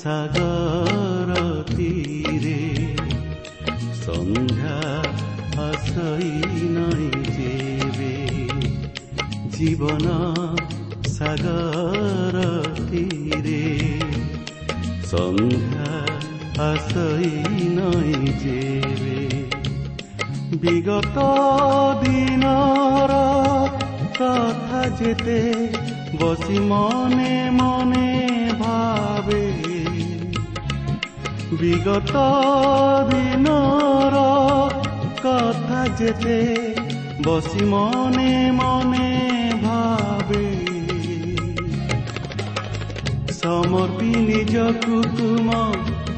ସାଗର ତୀରେ ସନ୍ଧ୍ୟା ଆସଇ নাই যেবে জীবন সাগর তীরে সন্ধ্যা আসই নাই যেবে বিগত দিনর কথা যেতে বসি মনে মনে বিগত দিনৰ কথা যেতে বসি মনে মনে ভাবে। সমর্পি নিজ কুকুম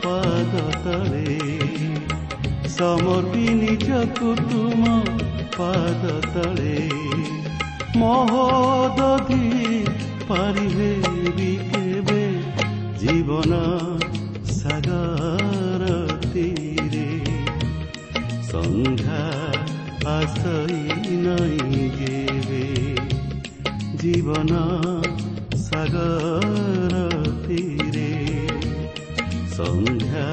পাদ তলে সমর্পি নিজকু তুম পাদ মহোদধি পারিবে কেবে জীবন ସାଗର ତୀରେ ସଂଘା ଆସଇ ଜୀବନ ସାଗର ତୀରେ ସଂଘା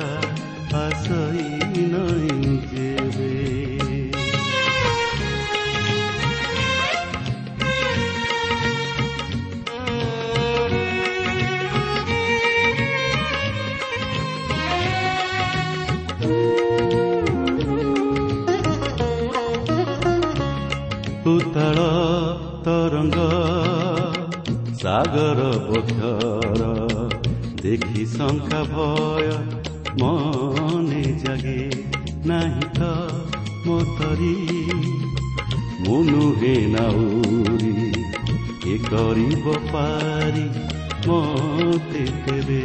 ସାଗର ପଥର ଦେଖି ଶଙ୍କା ଭୟ ମନେ ଜାଗେ ନାହିଁ ତ ମୋତରି ମୁଁ ନୁହେଁ ନାଉରି ଏ କରିବ ପାରି ମତେ ତେବେ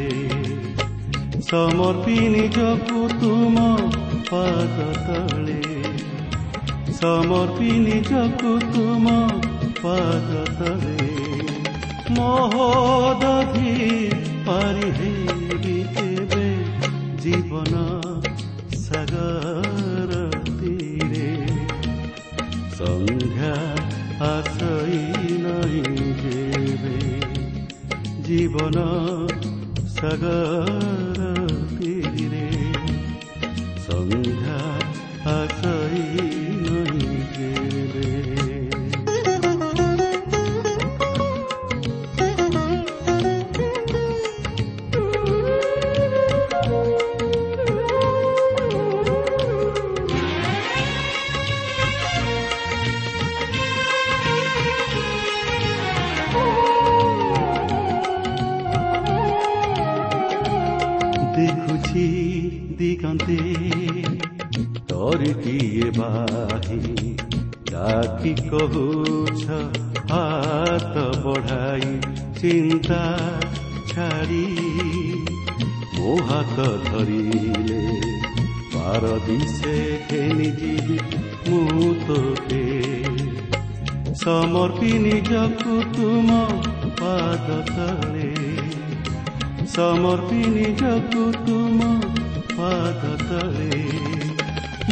ସମର୍ପି ନିଜକୁ ତୁମ ପାଦ ତଳେ ସମର୍ପି ନିଜକୁ ତୁମ ପାଦ ତଳେ মহোদধি পারি জীবন জীৱন তীরে। তীৰে সন্ধ্যা আচই নাই যেবে জীবন সাগৰ তীরে। সন্ধ্যা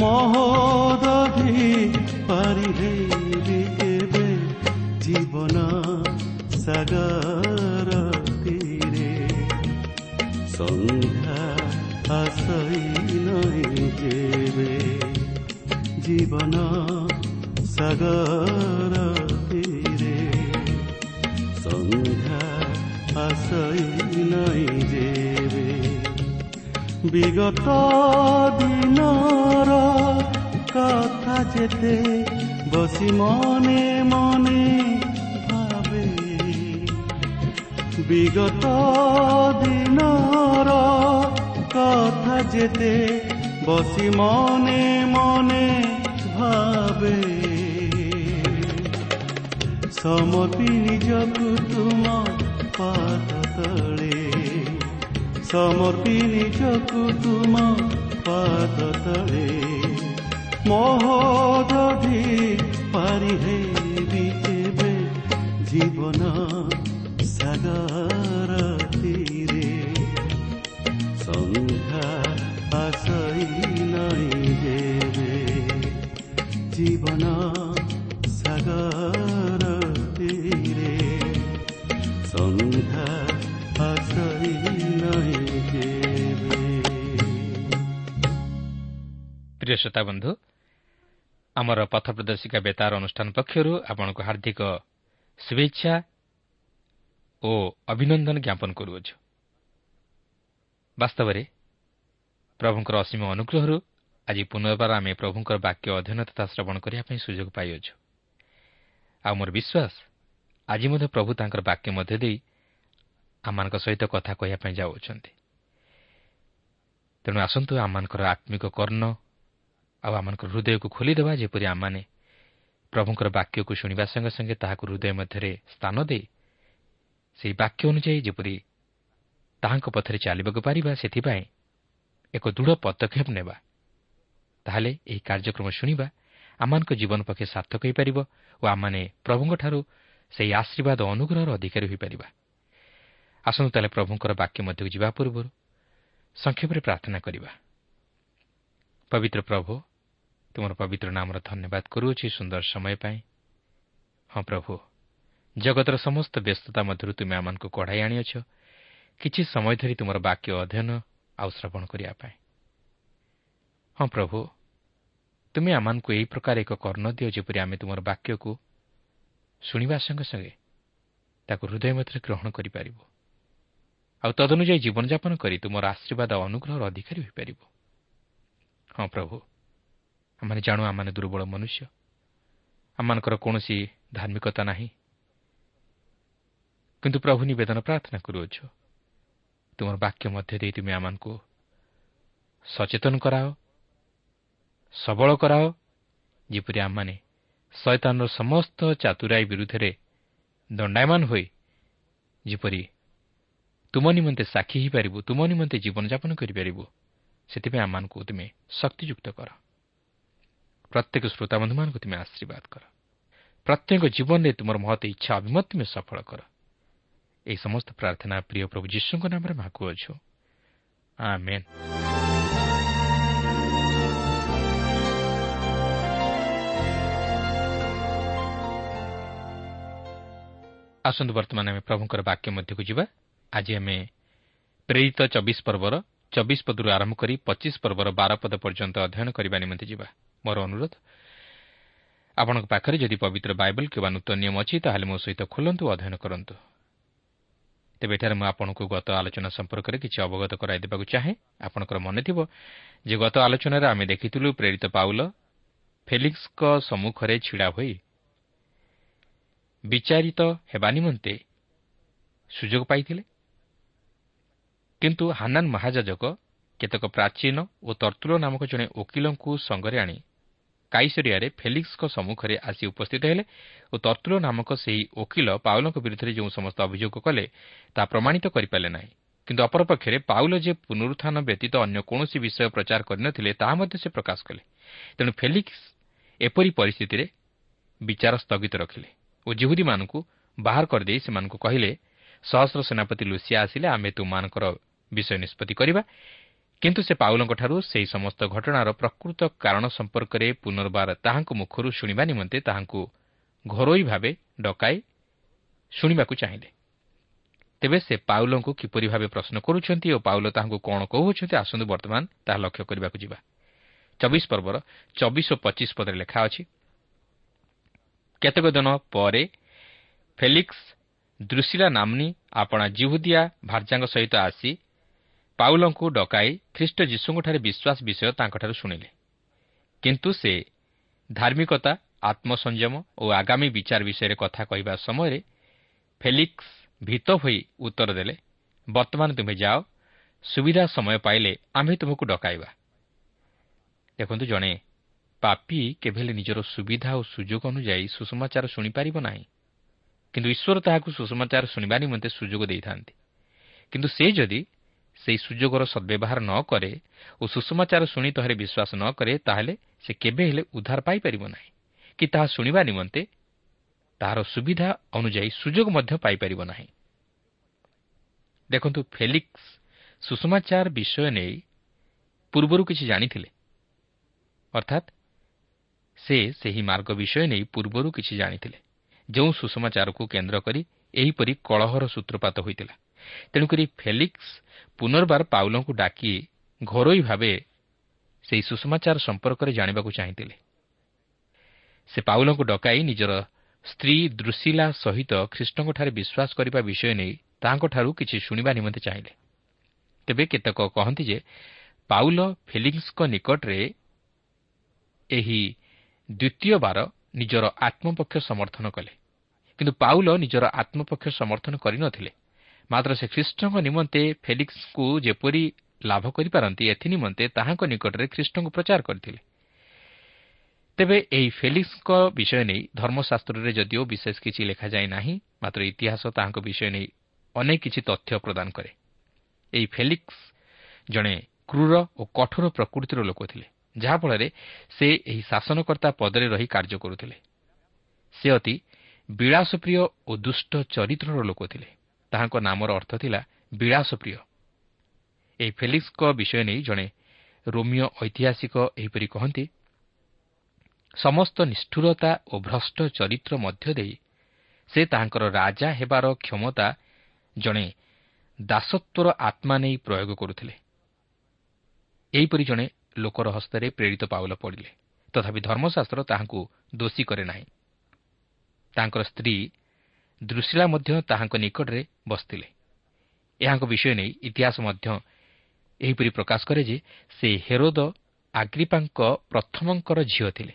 মহোদধি পারিহে বিকেবে জীবন সাগর তীরে। সন্ধ্যা আসই নাই যেবে জীবন সাগর বিগত দিনৰ কথা যেতে বসি মনে মনে ভাবে। বিগত দিনৰ কথা যেতে বসি মনে মনে ভাবে। সমতি নিজকু তোমার ସମର୍ପି ନିଜକୁ ତୁମ ପାଦ ତଳେ ମହୋଦଧି ପାରି ହେବି କେବେ ଜୀବନ ସାଗର ତୀରେ ସନ୍ଧ୍ୟା ଆଶଇ ନାହିଁ ଯେବେ ଜୀବନ ସାଗର ପ୍ରିୟ ଶ୍ରୋତା ବନ୍ଧୁ ଆମର ପଥ ପ୍ରଦର୍ଶିକା ବେତାର ଅନୁଷ୍ଠାନ ପକ୍ଷରୁ ଆପଣଙ୍କୁ ହାର୍ଦ୍ଦିକ ଶୁଭେଚ୍ଛା ଓ ଅଭିନନ୍ଦନ ଜ୍ଞାପନ କରୁଅଛୁ। ବାସ୍ତବରେ ପ୍ରଭୁଙ୍କର ଅସୀମ ଅନୁଗ୍ରହରୁ ଆଜି ପୁନର୍ବାର ଆମେ ପ୍ରଭୁଙ୍କର ବାକ୍ୟ ଅଧ୍ୟୟନ ତଥା ଶ୍ରବଣ କରିବା ପାଇଁ ସୁଯୋଗ ପାଇଅଛୁ। ଆଉ ମୋର ବିଶ୍ୱାସ ଆଜି ମଧ୍ୟ ପ୍ରଭୁ ତାଙ୍କର ବାକ୍ୟ ମଧ୍ୟ ଦେଇ ଆମମାନଙ୍କ ସହିତ କଥା କହିବା ପାଇଁ ଯାଉଅଛନ୍ତି। ତେଣୁ ଆସନ୍ତୁ ଆମମାନଙ୍କର ଆତ୍ମିକ କର୍ଣ୍ଣ ଆଉ ଆମମାନଙ୍କର ହୃଦୟକୁ ଖୋଲିଦେବା ଯେପରି ଆମମାନେ ପ୍ରଭୁଙ୍କର ବାକ୍ୟକୁ ଶୁଣିବା ସଙ୍ଗେ ସଙ୍ଗେ ତାହାକୁ ହୃଦୟ ମଧ୍ୟରେ ସ୍ଥାନ ଦେଇ ସେହି ବାକ୍ୟ ଅନୁଯାୟୀ ଯେପରି ତାହାଙ୍କ ପଥରେ ଚାଲିବାକୁ ପାରିବା ସେଥିପାଇଁ ଏକ ଦୃଢ଼ ପଦକ୍ଷେପ ନେବା। ତାହେଲେ ଏହି କାର୍ଯ୍ୟକ୍ରମ ଶୁଣିବା ଆମମାନଙ୍କ ଜୀବନ ପକ୍ଷେ ସାର୍ଥକ ହୋଇପାରିବ ଓ ଆମମାନେ ପ୍ରଭୁଙ୍କଠାରୁ ସେହି ଆଶୀର୍ବାଦ ଅନୁଗ୍ରହର ଅଧିକାରୀ ହୋଇପାରିବା। ଆସନ୍ତୁ ତାହେଲେ ପ୍ରଭୁଙ୍କର ବାକ୍ୟ ମଧ୍ୟକୁ ଯିବା ପୂର୍ବରୁ ସଂକ୍ଷେପରେ ପ୍ରାର୍ଥନା କରିବା। ପବିତ୍ର ପ୍ରଭୁ ତୁମର ପବିତ୍ର ନାମର ଧନ୍ୟବାଦ କରୁଅଛି ସୁନ୍ଦର ସମୟ ପାଇଁ ହଁ ପ୍ରଭୁ ଜଗତର ସମସ୍ତ ବ୍ୟସ୍ତତା ମଧ୍ୟରୁ ତୁମେ ଆମମାନଙ୍କୁ କଢ଼ାଇ ଆଣିଅଛ କିଛି ସମୟ ଧରି ତୁମର ବାକ୍ୟ ଅଧ୍ୟୟନ ଆଉ ଶ୍ରବଣ କରିବା ପାଇଁ ହଁ ପ୍ରଭୁ ତୁମେ ଆମମାନଙ୍କୁ ଏହି ପ୍ରକାର ଏକ କର୍ଣ୍ଣ ଦିଅ ଯେପରି ଆମେ ତୁମର ବାକ୍ୟକୁ ଶୁଣିବା ସଙ୍ଗେ ସଙ୍ଗେ ତାକୁ ହୃଦୟ ମଧ୍ୟରେ ଗ୍ରହଣ କରିପାରିବୁ ଆଉ ତଦନୁଯାୟୀ ଜୀବନଯାପନ କରି ତୁମର ଆଶୀର୍ବାଦ ଅନୁଗ୍ରହର ଅଧିକାରୀ ହୋଇପାରିବ ହଁ ପ୍ରଭୁ ଆମେ ଜାଣୁ ଆମମାନେ ଦୁର୍ବଳ ମନୁଷ୍ୟ। ଆମମାନଙ୍କର କୌଣସି ଧାର୍ମିକତା ନାହିଁ। କିନ୍ତୁ ପ୍ରଭୁ ନିବେଦନ ପ୍ରାର୍ଥନା କରୁଅଛ ତୁମର ବାକ୍ୟ ମଧ୍ୟ ଦେଇ ତୁମେ ଆମମାନଙ୍କୁ ସଚେତନ କରାଅ ସବଳ କରାଅ ଯେପରି ଆମମାନେ ଶୈତାନର ସମସ୍ତ ଚାତୁରାଇ ବିରୁଦ୍ଧରେ ଦଣ୍ଡାୟମାନ ହୋଇ ଯେପରି ତୁମ ନିମନ୍ତେ ସାକ୍ଷୀ ହୋଇପାରିବୁ ତୁମ ନିମନ୍ତେ ଜୀବନଯାପନ କରିପାରିବୁ ସେଥିପାଇଁ ଆମମାନଙ୍କୁ ତୁମେ ଶକ୍ତିଯୁକ୍ତ କର। ପ୍ରତ୍ୟେକ ଶ୍ରୋତାବନ୍ଧୁମାନଙ୍କୁ ତୁମେ ଆଶୀର୍ବାଦ କର। ପ୍ରତ୍ୟେକ ଜୀବନରେ ତୁମର ମହତ ଇଚ୍ଛା ଅଭିମତ ତୁମେ ସଫଳ କର। ଏହି ସମସ୍ତ ପ୍ରାର୍ଥନା ପ୍ରିୟ ପ୍ରଭୁ ଯୀଶୁଙ୍କ ନାମରେ ମାଗୁଅଛୁ ଆସନ୍ତୁ ବର୍ତ୍ତମାନ ଆମେ ପ୍ରଭୁଙ୍କର ବାକ୍ୟ ମଧ୍ୟକୁ ଯିବା। ଆଜି ଆମେ ପ୍ରେରିତ ଚବିଶ ପର୍ବର ଚବିଶ ପଦରୁ ଆରମ୍ଭ କରି ପଚିଶ ପର୍ବର ବାର ପଦ ପର୍ଯ୍ୟନ୍ତ ଅଧ୍ୟୟନ କରିବା ନିମନ୍ତେ ଯିବା। ମୋର ଅନୁରୋଧ। ଆପଣଙ୍କ ପାଖରେ ଯଦି ପବିତ୍ର ବାଇବଲ କିମ୍ବା ନୂତନ ନିୟମ ଅଛି ତାହେଲେ ମୋ ସହିତ ଖୋଲନ୍ତୁ ଅଧ୍ୟୟନ କରନ୍ତୁ। ତେବେ ଏଠାରେ ମୁଁ ଆପଣଙ୍କୁ ଗତ ଆଲୋଚନା ସମ୍ପର୍କରେ କିଛି ଅବଗତ କରାଇ ଦେବାକୁ ଚାହେଁ। ଆପଣଙ୍କର ମନେଥିବ ଯେ ଗତ ଆଲୋଚନାରେ ଆମେ ଦେଖିଥିଲୁ ପ୍ରେରିତ ପାଉଲ ଫେଲିକ୍ସଙ୍କ ସମ୍ମୁଖରେ ଛିଡ଼ା ହୋଇ ବିଚାରିତ ହେବା ନିମନ୍ତେ ସୁଯୋଗ ପାଇଥିଲେ। କିନ୍ତୁ ହାନାନ ମହାଯାଜକ କେତେକ ପ୍ରାଚୀନ ଓ ତର୍ତ୍ତୁଲ ନାମକ ଜଣେ ଓକିଲଙ୍କୁ ସଙ୍ଗରେ ଆଣି କାଇସରିଆରେ ଫେଲିକ୍ସଙ୍କ ସମ୍ମୁଖରେ ଆସି ଉପସ୍ଥିତ ହେଲେ ଓ ତର୍ତ୍ତୁଲ ନାମକ ସେହି ଓକିଲ ପାଉଲଙ୍କ ବିରୁଦ୍ଧରେ ଯେଉଁ ସମସ୍ତ ଅଭିଯୋଗ କଲେ ତାହା ପ୍ରମାଣିତ କରିପାରିଲେ ନାହିଁ। କିନ୍ତୁ ଅପରପକ୍ଷରେ ପାଉଲ ଯେ ପୁନରୁତ୍ଥାନ ବ୍ୟତୀତ ଅନ୍ୟ କୌଣସି ବିଷୟ ପ୍ରଚାର କରିନଥିଲେ ତାହା ମଧ୍ୟ ସେ ପ୍ରକାଶ କଲେ। ତେଣୁ ଫେଲିକ୍ସ ଏପରି ପରିସ୍ଥିତିରେ ବିଚାର ସ୍ଥଗିତ ରଖିଲେ ଓ ଜିହୁଦୀମାନଙ୍କୁ ବାହାର କରିଦେଇ ସେମାନଙ୍କୁ କହିଲେ ସହସ୍ର ସେନାପତି ଲୁସିଆ ଆସିଲେ ଆମେ ତୁମମାନଙ୍କର ବିଷୟ ନିଷ୍ପତ୍ତି କରିବା। କିନ୍ତୁ ସେ ପାଉଲଙ୍କଠାରୁ ସେହି ସମସ୍ତ ଘଟଣାର ପ୍ରକୃତ କାରଣ ସମ୍ପର୍କରେ ପୁନର୍ବାର ତାହାଙ୍କ ମୁଖରୁ ଶୁଣିବା ନିମନ୍ତେ ତାହାଙ୍କୁ ଘରୋଇ ଭାବେ ଡକାଇ ଶୁଣିବାକୁ ଚାହିଁଲେ। ତେବେ ସେ ପାଉଲଙ୍କୁ କିପରି ଭାବେ ପ୍ରଶ୍ନ କରୁଛନ୍ତି ଓ ପାଉଲ ତାହାଙ୍କୁ କ'ଣ କହୁଅଛନ୍ତି ଆସନ୍ତୁ ବର୍ତ୍ତମାନ ତାହା ଲକ୍ଷ୍ୟ କରିବାକୁ ଯିବା। ଚବିଶ ପର୍ବର ଚବିଶ ଓ ପଚିଶ ପଦରେ ଲେଖା ଅଛି କେତେକ ଦିନ ପରେ ଫେଲିକ୍ସ ଦୃଶିଲା ନାମ୍ନି ଆପଣା ଜିହୁଦିଆ ଭାର୍ଯ୍ୟାଙ୍କ ସହିତ ଆସି ପାଉଲଙ୍କୁ ଡକାଇ ଖ୍ରୀଷ୍ଟ ଯୀଶୁଙ୍କଠାରେ ବିଶ୍ୱାସ ବିଷୟ ତାଙ୍କଠାରୁ ଶୁଣିଲେ। କିନ୍ତୁ ସେ ଧାର୍ମିକତା ଆତ୍ମସଂଯମ ଓ ଆଗାମୀ ବିଚାର ବିଷୟରେ କଥା କହିବା ସମୟରେ ଫେଲିକ୍ସ ଭୀତ ହୋଇ ଉତ୍ତର ଦେଲେ ବର୍ତ୍ତମାନ ତୁମେ ଯାଅ ସୁବିଧା ସମୟ ପାଇଲେ ଆମ୍ଭେ ତୁମକୁ ଡକାଇବା। ଦେଖନ୍ତୁ ଜଣେ ପାପି କେବେ ହେଲେ ନିଜର ସୁବିଧା ଓ ସୁଯୋଗ ଅନୁଯାୟୀ ସୁଷମାଚାର ଶୁଣିପାରିବ ନାହିଁ। କିନ୍ତୁ ଈଶ୍ୱର ତାହାକୁ ସୁଷମାଚାର ଶୁଣିବା ନିମନ୍ତେ ସୁଯୋଗ ଦେଇଥାନ୍ତି। କିନ୍ତୁ ସେ ଯଦି ସେହି ସୁଯୋଗର ସଦ୍ବ୍ୟବହାର ନ କରେ ଓ ସୁଷମାଚାର ଶୁଣି ତହରେ ବିଶ୍ୱାସ ନ କରେ ତାହେଲେ ସେ କେବେ ହେଲେ ଉଦ୍ଧାର ପାଇପାରିବ ନାହିଁ। କି ତାହା ଶୁଣିବା ନିମନ୍ତେ ତାହାର ସୁବିଧା ଅନୁଯାୟୀ ସୁଯୋଗ ମଧ୍ୟ ପାଇପାରିବ ନାହିଁ। ଦେଖନ୍ତୁ ଫେଲିକ୍ସ ସୁଷମାଚାର ବିଷୟ ନେଇ ପୂର୍ବରୁ କିଛି ଜାଣିଥିଲେ। ଅର୍ଥାତ୍ ସେ ସେହି ମାର୍ଗ ବିଷୟ ନେଇ ପୂର୍ବରୁ କିଛି ଜାଣିଥିଲେ ଯେଉଁ ସୁଷମାଚାରକୁ କେନ୍ଦ୍ର କରି ଏହିପରି କଳହର ସୂତ୍ରପାତ ହୋଇଥିଲା। ତେଣୁକରି ଫେଲିକ୍ସ ପୁନର୍ବାର ପାଉଲଙ୍କୁ ଡାକି ଘରୋଇ ଭାବେ ସେହି ସୁଷମାଚାର ସମ୍ପର୍କରେ ଜାଣିବାକୁ ଚାହିଁଥିଲେ। ସେ ପାଉଲଙ୍କୁ ଡକାଇ ନିଜର ସ୍ତ୍ରୀ ଦୃଶିଲା ସହିତ ଖ୍ରୀଷ୍ଟଙ୍କଠାରେ ବିଶ୍ୱାସ କରିବା ବିଷୟ ନେଇ ତାହାଙ୍କଠାରୁ କିଛି ଶୁଣିବା ନିମନ୍ତେ ଚାହିଁଲେ। ତେବେ କେତେକ କହନ୍ତି ଯେ ପାଉଲ ଫିଲିଙ୍ଗସ୍ଙ୍କ ନିକଟରେ ଏହି ଦ୍ୱିତୀୟ ବାର ନିଜର ଆତ୍ମପକ୍ଷ ସମର୍ଥନ କଲେ। କିନ୍ତୁ ପାଉଲ ନିଜର ଆତ୍ମପକ୍ଷ ସମର୍ଥନ କରିନଥିଲେ। ମାତ୍ର ସେ ଖ୍ରୀଷ୍ଟଙ୍କ ନିମନ୍ତେ ଫେଲିକ୍ସଙ୍କୁ ଯେପରି ଲାଭ କରିପାରନ୍ତି ଏଥିନିମନ୍ତେ ତାହାଙ୍କ ନିକଟରେ ଖ୍ରୀଷ୍ଟଙ୍କୁ ପ୍ରଚାର କରିଥିଲେ। ତେବେ ଏହି ଫେଲିକ୍ସଙ୍କ ବିଷୟ ନେଇ ଧର୍ମଶାସ୍ତ୍ରରେ ଯଦିଓ ବିଶେଷ କିଛି ଲେଖାଯାଇ ନାହିଁ ମାତ୍ର ଇତିହାସ ତାହାଙ୍କ ବିଷୟ ନେଇ ଅନେକ କିଛି ତଥ୍ୟ ପ୍ରଦାନ କରେ। ଏହି ଫେଲିକ୍ସ ଜଣେ କ୍ରୁର ଓ କଠୋର ପ୍ରକୃତିର ଲୋକ ଥିଲେ ଯାହାଫଳରେ ସେ ଏହି ଶାସନକର୍ତ୍ତା ପଦରେ ରହି କାର୍ଯ୍ୟ କରୁଥିଲେ। ସେ ଅତି ବିଳାସପ୍ରିୟ ଓ ଦୁଷ୍ଟ ଚରିତ୍ରର ଲୋକ ଥିଲେ। ତାହାଙ୍କ ନାମର ଅର୍ଥ ଥିଲା ବିଳାସପ୍ରିୟ। ଏହି ଫେଲିକ୍ସଙ୍କ ବିଷୟ ନେଇ ଜଣେ ରୋମିଓ ଐତିହାସିକ ଏହିପରି କହନ୍ତି ସମସ୍ତ ନିଷ୍ଠୁରତା ଓ ଭ୍ରଷ୍ଟ ଚରିତ୍ର ମଧ୍ୟ ଦେଇ ସେ ତାହାଙ୍କର ରାଜା ହେବାର କ୍ଷମତା ଜଣେ ଦାସତ୍ୱର ଆତ୍ମା ନେଇ ପ୍ରୟୋଗ କରୁଥିଲେ। ଏହିପରି ଜଣେ ଲୋକର ହସ୍ତରେ ପ୍ରେରିତ ପାଉଲ ପଡ଼ିଲେ। ତଥାପି ଧର୍ମଶାସ୍ତ୍ର ତାହାଙ୍କୁ ଦୋଷୀ କରେ ନାହିଁ। ତାଙ୍କର ସ୍ତ୍ରୀ ଦୃଶିଲା ମଧ୍ୟ ତାହାଙ୍କ ନିକଟରେ ବସିଥିଲେ। ଏହାଙ୍କ ବିଷୟ ନେଇ ଇତିହାସ ମଧ୍ୟ ଏହିପରି ପ୍ରକାଶ କରେ ଯେ ସେ ହେରୋଦ ଆଗ୍ରିପାଙ୍କ ପ୍ରଥମଙ୍କର ଝିଅ ଥିଲେ।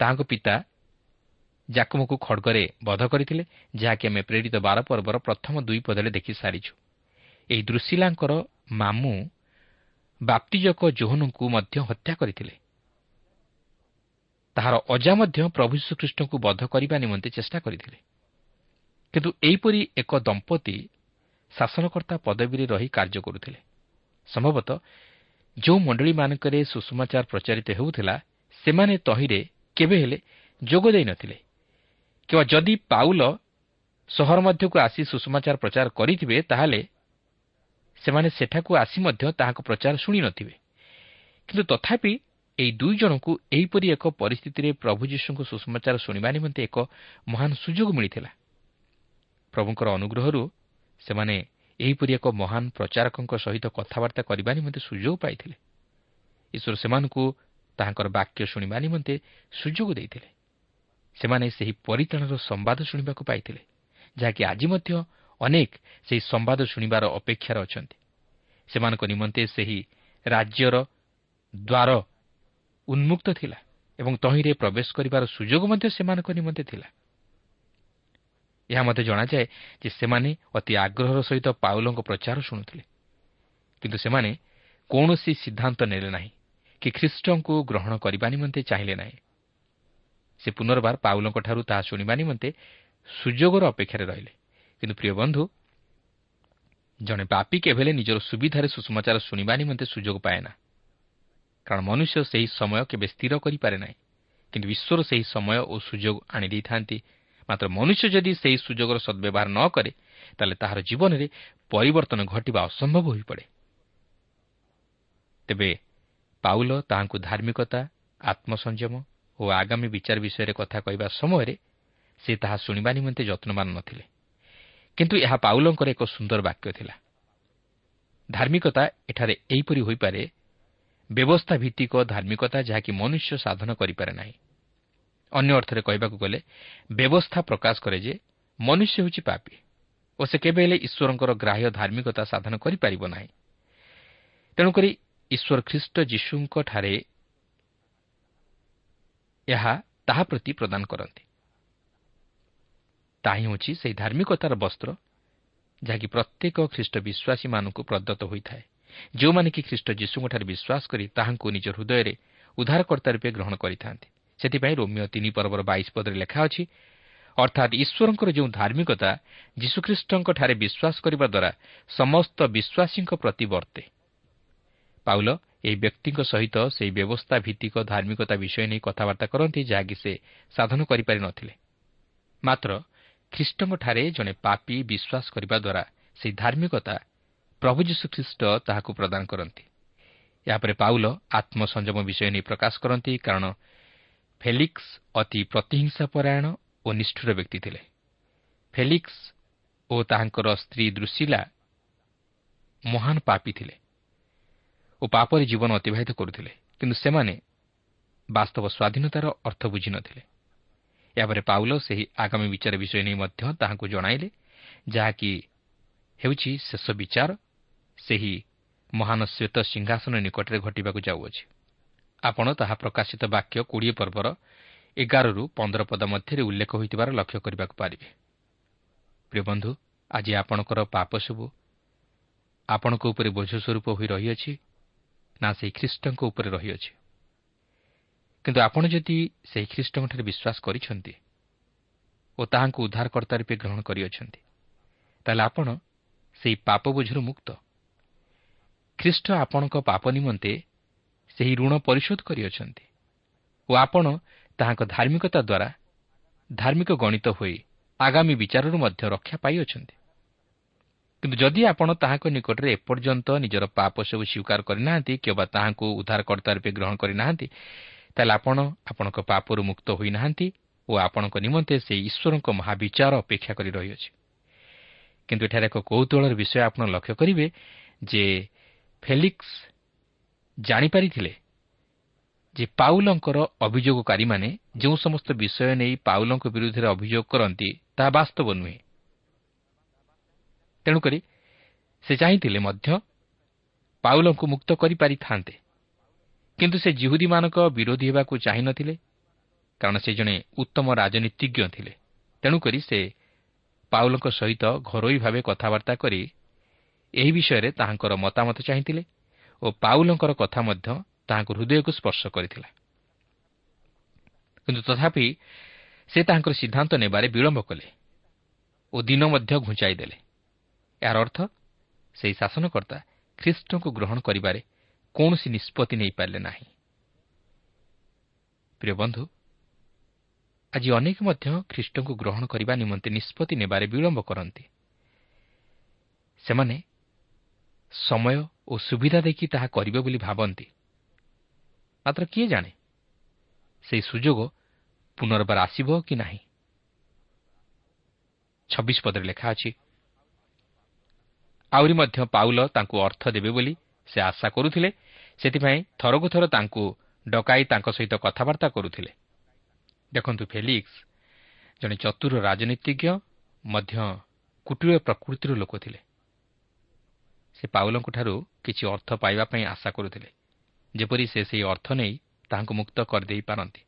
ତାହାଙ୍କ ପିତା ଜାକମକୁ ଖଡ଼ଗରେ ବଧ କରିଥିଲେ ଯାହାକି ଆମେ ପ୍ରେରିତ ବାର ପର୍ବର ପ୍ରଥମ ଦୁଇ ପଦରେ ଦେଖି ସାରିଛୁ। ଏହି ଦୃଶିଲାଙ୍କର ମାମୁଁ ବାପ୍ତିଜକ ଜୋହନଙ୍କୁ ମଧ୍ୟ ହତ୍ୟା କରିଥିଲେ। ତାହାର ଅଜା ମଧ୍ୟ ପ୍ରଭୁ ଶ୍ରୀକୃଷ୍ଣଙ୍କୁ ବଧ କରିବା ନିମନ୍ତେ ଚେଷ୍ଟା କରିଥିଲେ। କିନ୍ତୁ ଏହିପରି ଏକ ଦମ୍ପତି ଶାସନକର୍ତ୍ତା ପଦବୀରେ ରହି କାର୍ଯ୍ୟ କରୁଥିଲେ। ସମ୍ଭବତଃ ଯେଉଁ ମଣ୍ଡଳୀମାନଙ୍କରେ ସୁଷମାଚାର ପ୍ରଚାରିତ ହେଉଥିଲା ସେମାନେ ତହିଁରେ କେବେ ହେଲେ ଯୋଗ ଦେଇନଥିଲେ କିମ୍ବା ଯଦି ପାଉଲ ସହର ମଧ୍ୟକୁ ଆସି ସୁଷମାଚାର ପ୍ରଚାର କରିଥିବେ ତାହେଲେ ସେମାନେ ସେଠାକୁ ଆସି ମଧ୍ୟ ତାହାଙ୍କ ପ୍ରଚାର ଶୁଣିନଥିବେ କିନ୍ତୁ ତଥାପି ଏହି ଦୁଇ ଜଣଙ୍କୁ ଏହିପରି ଏକ ପରିସ୍ଥିତିରେ ପ୍ରଭୁ ଯୀଶୁଙ୍କ ସୁଷମାଚାର ଶୁଣିବା ନିମନ୍ତେ ଏକ ମହାନ ସୁଯୋଗ ମିଳିଥିଲା। ପ୍ରଭୁଙ୍କର ଅନୁଗ୍ରହରୁ ସେମାନେ ଏହିପରି ଏକ ମହାନ ପ୍ରଚାରକଙ୍କ ସହିତ କଥାବାର୍ତ୍ତା କରିବା ନିମନ୍ତେ ସୁଯୋଗ ପାଇଥିଲେ। ଈଶ୍ୱର ସେମାନଙ୍କୁ ତାହାଙ୍କର ବାକ୍ୟ ଶୁଣିବା ନିମନ୍ତେ ସୁଯୋଗ ଦେଇଥିଲେ। ସେମାନେ ସେହି ପରିତାଣର ସମ୍ବାଦ ଶୁଣିବାକୁ ପାଇଥିଲେ ଯାହାକି ଆଜି ମଧ୍ୟ ଅନେକ ସେହି ସମ୍ବାଦ ଶୁଣିବାର ଅପେକ୍ଷାରେ ଅଛନ୍ତି। ସେମାନଙ୍କ ନିମନ୍ତେ ସେହି ରାଜ୍ୟର ଦ୍ୱାର ଉନ୍ମୁକ୍ତ ଥିଲା ଏବଂ ତହିଁରେ ପ୍ରବେଶ କରିବାର ସୁଯୋଗ ମଧ୍ୟ ସେମାନଙ୍କ ନିମନ୍ତେ ଥିଲା। ଏହା ମୋତେ ଜଣାଯାଏ ଯେ ସେମାନେ ଅତି ଆଗ୍ରହର ସହିତ ପାଉଲଙ୍କ ପ୍ରଚାର ଶୁଣୁଥିଲେ। କିନ୍ତୁ ସେମାନେ କୌଣସି ସିଦ୍ଧାନ୍ତ ନେଲେ ନାହିଁ କି ଖ୍ରୀଷ୍ଟଙ୍କୁ ଗ୍ରହଣ କରିବା ନିମନ୍ତେ ଚାହିଁଲେ ନାହିଁ। ସେ ପୁନର୍ବାର ପାଉଲଙ୍କଠାରୁ ତାହା ଶୁଣିବା ନିମନ୍ତେ ସୁଯୋଗର ଅପେକ୍ଷାରେ ରହିଲେ। କିନ୍ତୁ ପ୍ରିୟ ବନ୍ଧୁ ଜଣେ ପାପି କେବେ ନିଜର ସୁବିଧାରେ ସୁଷମାଚାର ଶୁଣିବା ନିମନ୍ତେ ସୁଯୋଗ ପାଏ ନା। କାରଣ ମନୁଷ୍ୟ ସେହି ସମୟ କେବେ ସ୍ଥିର କରିପାରେ ନାହିଁ କିନ୍ତୁ ଈଶ୍ୱର ସେହି ସମୟ ଓ ସୁଯୋଗ ଆଣିଦେଇଥାନ୍ତି ମାତ୍ର ମନୁଷ୍ୟ ଯଦି ସେହି ସୁଯୋଗର ସଦ୍ବ୍ୟବହାର ନ କରେ ତାହେଲେ ତାହାର ଜୀବନରେ ପରିବର୍ତ୍ତନ ଘଟିବା ଅସମ୍ଭବ ହୋଇପଡ଼େ ତେବେ ପାଉଲ ତାହାଙ୍କୁ ଧାର୍ମିକତା ଆତ୍ମସଂଯମ ଓ ଆଗାମୀ ବିଚାର ବିଷୟରେ କଥା କହିବା ସମୟରେ ସେ ତାହା ଶୁଣିବା ନିମନ୍ତେ ଯତ୍ନବାନ ନଥିଲେ କିନ୍ତୁ ଏହା ପାଉଲଙ୍କର ଏକ ସୁନ୍ଦର ବାକ୍ୟ ଥିଲା ଧାର୍ମିକତା ଏଠାରେ ଏହିପରି ହୋଇପାରେ ବ୍ୟବସ୍ଥା ଭିତ୍ତିକ ଧାର୍ମିକତା ଯାହାକି ମନୁଷ୍ୟ ସାଧନ କରିପାରେ ନାହିଁ ଅନ୍ୟ ଅର୍ଥରେ କହିବାକୁ ଗଲେ ବ୍ୟବସ୍ଥା ପ୍ରକାଶ କରେ ଯେ ମନୁଷ୍ୟ ହେଉଛି ପାପି ଓ ସେ କେବେ ହେଲେ ଈଶ୍ୱରଙ୍କର ଗ୍ରାହ୍ୟ ଧାର୍ମିକତା ସାଧନ କରିପାରିବ ନାହିଁ ତେଣୁକରି ଈଶ୍ୱର ଖ୍ରୀଷ୍ଟ ଯୀଶୁଙ୍କଠାରେ ଏହା ତାହା ପ୍ରତି ପ୍ରଦାନ କରନ୍ତି। ତାହା ହିଁ ହେଉଛି ସେହି ଧାର୍ମିକତାର ବସ୍ତ୍ର ଯାହାକି ପ୍ରତ୍ୟେକ ଖ୍ରୀଷ୍ଟ ବିଶ୍ୱାସୀମାନଙ୍କୁ ପ୍ରଦତ୍ତ ହୋଇଥାଏ। ଯେଉଁମାନେ କି ଖ୍ରୀଷ୍ଟ ଯୀଶୁଙ୍କଠାରେ ବିଶ୍ୱାସ କରି ତାହାଙ୍କୁ ନିଜ ହୃଦୟରେ ଉଦ୍ଧାରକର୍ତ୍ତା ରୂପେ ଗ୍ରହଣ କରିଥାନ୍ତି। ସେଥିପାଇଁ ରୋମିଓ ତିନି ପର୍ବର ବାଇଶ ପଦରେ ଲେଖା ଅଛି ଅର୍ଥାତ୍ ଈଶ୍ୱରଙ୍କର ଯେଉଁ ଧାର୍ମିକତା ଯୀଶୁଖ୍ରୀଷ୍ଟଙ୍କଠାରେ ବିଶ୍ୱାସ କରିବା ଦ୍ୱାରା ସମସ୍ତ ବିଶ୍ୱାସୀଙ୍କ ପ୍ରତି ବର୍ତ୍ତେ। ପାଉଲ ଏହି ବ୍ୟକ୍ତିଙ୍କ ସହିତ ସେହି ବ୍ୟବସ୍ଥା ଭିତ୍ତିକ ଧାର୍ମିକତା ବିଷୟ ନେଇ କଥାବାର୍ତ୍ତା କରନ୍ତି ଯାହାକି ସେ ସାଧନ କରିପାରି ନଥିଲେ। ମାତ୍ର ଖ୍ରୀଷ୍ଟଙ୍କଠାରେ ଜଣେ ପାପି ବିଶ୍ୱାସ କରିବା ଦ୍ୱାରା ସେହି ଧାର୍ମିକତା ପ୍ରଭୁ ଯୀଶୁଖ୍ରୀଷ୍ଟ ତାହାକୁ ପ୍ରଦାନ କରନ୍ତି। ଏହାପରେ ପାଉଲ ଆତ୍ମସଂଯମ ବିଷୟ ନେଇ ପ୍ରକାଶ କରନ୍ତି କାରଣ ଫେଲିକ୍ସ ଅତି ପ୍ରତିହିଂସା ପରାୟଣ ଓ ନିଷ୍ଠୁର ବ୍ୟକ୍ତି ଥିଲେ। ଫେଲିକ୍ସ ଓ ତାହାଙ୍କର ସ୍ତ୍ରୀ ଦୃଶିଲା ମହାନ ପାପି ଥିଲେ ଓ ପାପରେ ଜୀବନ ଅତିବାହିତ କରୁଥିଲେ କିନ୍ତୁ ସେମାନେ ବାସ୍ତବ ସ୍ୱାଧୀନତାର ଅର୍ଥ ବୁଝିନଥିଲେ ଏହାପରେ ପାଉଲ ସେହି ଆଗାମୀ ବିଚାର ବିଷୟ ନେଇ ମଧ୍ୟ ତାହାଙ୍କୁ ଜଣାଇଲେ ଯାହାକି ହେଉଛି ଶେଷ ବିଚାର ସେହି ମହାନ ଶ୍ୱେତ ସିଂହାସନ ନିକଟରେ ଘଟିବାକୁ ଯାଉଅଛି। ଆପଣ ତାହା ପ୍ରକାଶିତ ବାକ୍ୟ କୋଡ଼ିଏ ପର୍ବର ଏଗାରରୁ ପନ୍ଦର ପଦ ମଧ୍ୟରେ ଉଲ୍ଲେଖ ହୋଇଥିବାର ଲକ୍ଷ୍ୟ କରିବାକୁ ପାରିବେ। ପ୍ରିୟ ବନ୍ଧୁ ଆଜି ଆପଣଙ୍କର ପାପ ସବୁ ଆପଣଙ୍କ ଉପରେ ବୋଝ ସ୍ୱରୂପ ହୋଇ ରହିଅଛି ନା ସେହି ଖ୍ରୀଷ୍ଟଙ୍କ ଉପରେ ରହିଅଛି? କିନ୍ତୁ ଆପଣ ଯଦି ସେହି ଖ୍ରୀଷ୍ଟଙ୍କଠାରେ ବିଶ୍ୱାସ କରିଛନ୍ତି ଓ ତାହାଙ୍କୁ ଉଦ୍ଧାରକର୍ତ୍ତା ରୂପେ ଗ୍ରହଣ କରିଅଛନ୍ତି ତାହେଲେ ଆପଣ ସେହି ପାପ ବୋଝରୁ ମୁକ୍ତ। ଖ୍ରୀଷ୍ଟ ଆପଣଙ୍କ ପାପ ନିମନ୍ତେ ସେହି ଋଣ ପରିଶୋଧ କରିଅଛନ୍ତି ଓ ଆପଣ ତାହାଙ୍କ ଧାର୍ମିକତା ଦ୍ୱାରା ଧାର୍ମିକ ଗଣିତ ହୋଇ ଆଗାମୀ ବିଚାରରୁ ମଧ୍ୟ ରକ୍ଷା ପାଇଅଛନ୍ତି। କିନ୍ତୁ ଯଦି ଆପଣ ତାହାଙ୍କ ନିକଟରେ ଏପର୍ଯ୍ୟନ୍ତ ନିଜର ପାପ ସବୁ ସ୍ୱୀକାର କରିନାହାନ୍ତି କିମ୍ବା ତାହାଙ୍କୁ ଉଦ୍ଧାରକର୍ତ୍ତା ରୂପେ ଗ୍ରହଣ କରିନାହାନ୍ତି ତାହେଲେ ଆପଣ ଆପଣଙ୍କ ପାପରୁ ମୁକ୍ତ ହୋଇନାହାନ୍ତି ଓ ଆପଣଙ୍କ ନିମନ୍ତେ ସେହି ଈଶ୍ୱରଙ୍କ ମହାବିଚାର ଅପେକ୍ଷା କରି ରହିଅଛି। କିନ୍ତୁ ଏଠାରେ ଏକ କୌତୁହଳର ବିଷୟ ଆପଣ ଲକ୍ଷ୍ୟ କରିବେ ଯେ ଫେଲିକ୍ସ ଜାଣିପାରିଥିଲେ ଯେ ପାଉଲଙ୍କର ଅଭିଯୋଗକାରୀମାନେ ଯେଉଁ ସମସ୍ତ ବିଷୟ ନେଇ ପାଉଲଙ୍କ ବିରୁଦ୍ଧରେ ଅଭିଯୋଗ କରନ୍ତି ତାହା ବାସ୍ତବ ନୁହେଁ। ତେଣୁକରି ସେ ଚାହିଁଥିଲେ ମଧ୍ୟ ପାଉଲଙ୍କୁ ମୁକ୍ତ କରିପାରିଥାନ୍ତେ। କିନ୍ତୁ ସେ ଜିହୁଦୀମାନଙ୍କ ବିରୋଧୀ ହେବାକୁ ଚାହିଁନଥିଲେ କାରଣ ସେ ଜଣେ ଉତ୍ତମ ରାଜନୀତିଜ୍ଞ ଥିଲେ। ତେଣୁକରି ସେ ପାଉଲଙ୍କ ସହିତ ଘରୋଇ ଭାବେ କଥାବାର୍ତ୍ତା କରି ଏହି ବିଷୟରେ ତାହାଙ୍କର ମତାମତ ଚାହିଁଥିଲେ। ଓ ପାଉଲଙ୍କର କଥା ମଧ୍ୟ ତାହାଙ୍କ ହୃଦୟକୁ ସ୍ପର୍ଶ କରିଥିଲା। କିନ୍ତୁ ତଥାପି ସେ ତାହାଙ୍କର ସିଦ୍ଧାନ୍ତ ନେବାରେ ବିଳମ୍ବ କଲେ ଓ ଦିନ ମଧ୍ୟ ଘୁଞ୍ଚାଇ ଦେଲେ। ଏହାର ଅର୍ଥ ସେହି ଶାସନକର୍ତ୍ତା ଖ୍ରୀଷ୍ଟଙ୍କୁ ଗ୍ରହଣ କରିବାରେ କୌଣସି ନିଷ୍ପତ୍ତି ନେଇପାରିଲେ ନାହିଁ। ପ୍ରିୟ ବନ୍ଧୁ ଆଜି ଅନେକ ମଧ୍ୟ ଖ୍ରୀଷ୍ଟଙ୍କୁ ଗ୍ରହଣ କରିବା ନିମନ୍ତେ ନିଷ୍ପତ୍ତି ନେବାରେ ବିଳମ୍ବ କରନ୍ତି। ସେମାନେ ସମୟ ଓ ସୁବିଧା ଦେଖି ତାହା କରିବେ ବୋଲି ଭାବନ୍ତି। ମାତ୍ର କିଏ ଜାଣେ? ସେହି ସୁଯୋଗ ପୁନର୍ବାର ଆସିବ କି ନାହିଁ? ଛବିଶ ପଦରେ ଲେଖା ଅଛି ଆହୁରି ମଧ୍ୟ ପାଉଲ ତାଙ୍କୁ ଅର୍ଥ ଦେବେ ବୋଲି ସେ ଆଶା କରୁଥିଲେ ସେଥିପାଇଁ ଥରକୁ ଥର ତାଙ୍କୁ ଡକାଇ ତାଙ୍କ ସହିତ କଥାବାର୍ତ୍ତା କରୁଥିଲେ। ଦେଖନ୍ତୁ ଫେଲିକ୍ସ ଜଣେ ଚତୁର ରାଜନୀତିଜ୍ଞ ମଧ୍ୟ କୁଟୀର ପ୍ରକୃତିର ଲୋକ ଥିଲେ। ସେ ପାଉଲଙ୍କଠାରୁ କିଛି ଅର୍ଥ ପାଇବା ପାଇଁ ଆଶା କରୁଥିଲେ ଯେପରି ସେ ସେହି ଅର୍ଥ ନେଇ ତାହାଙ୍କୁ ମୁକ୍ତ କରିଦେଇପାରନ୍ତି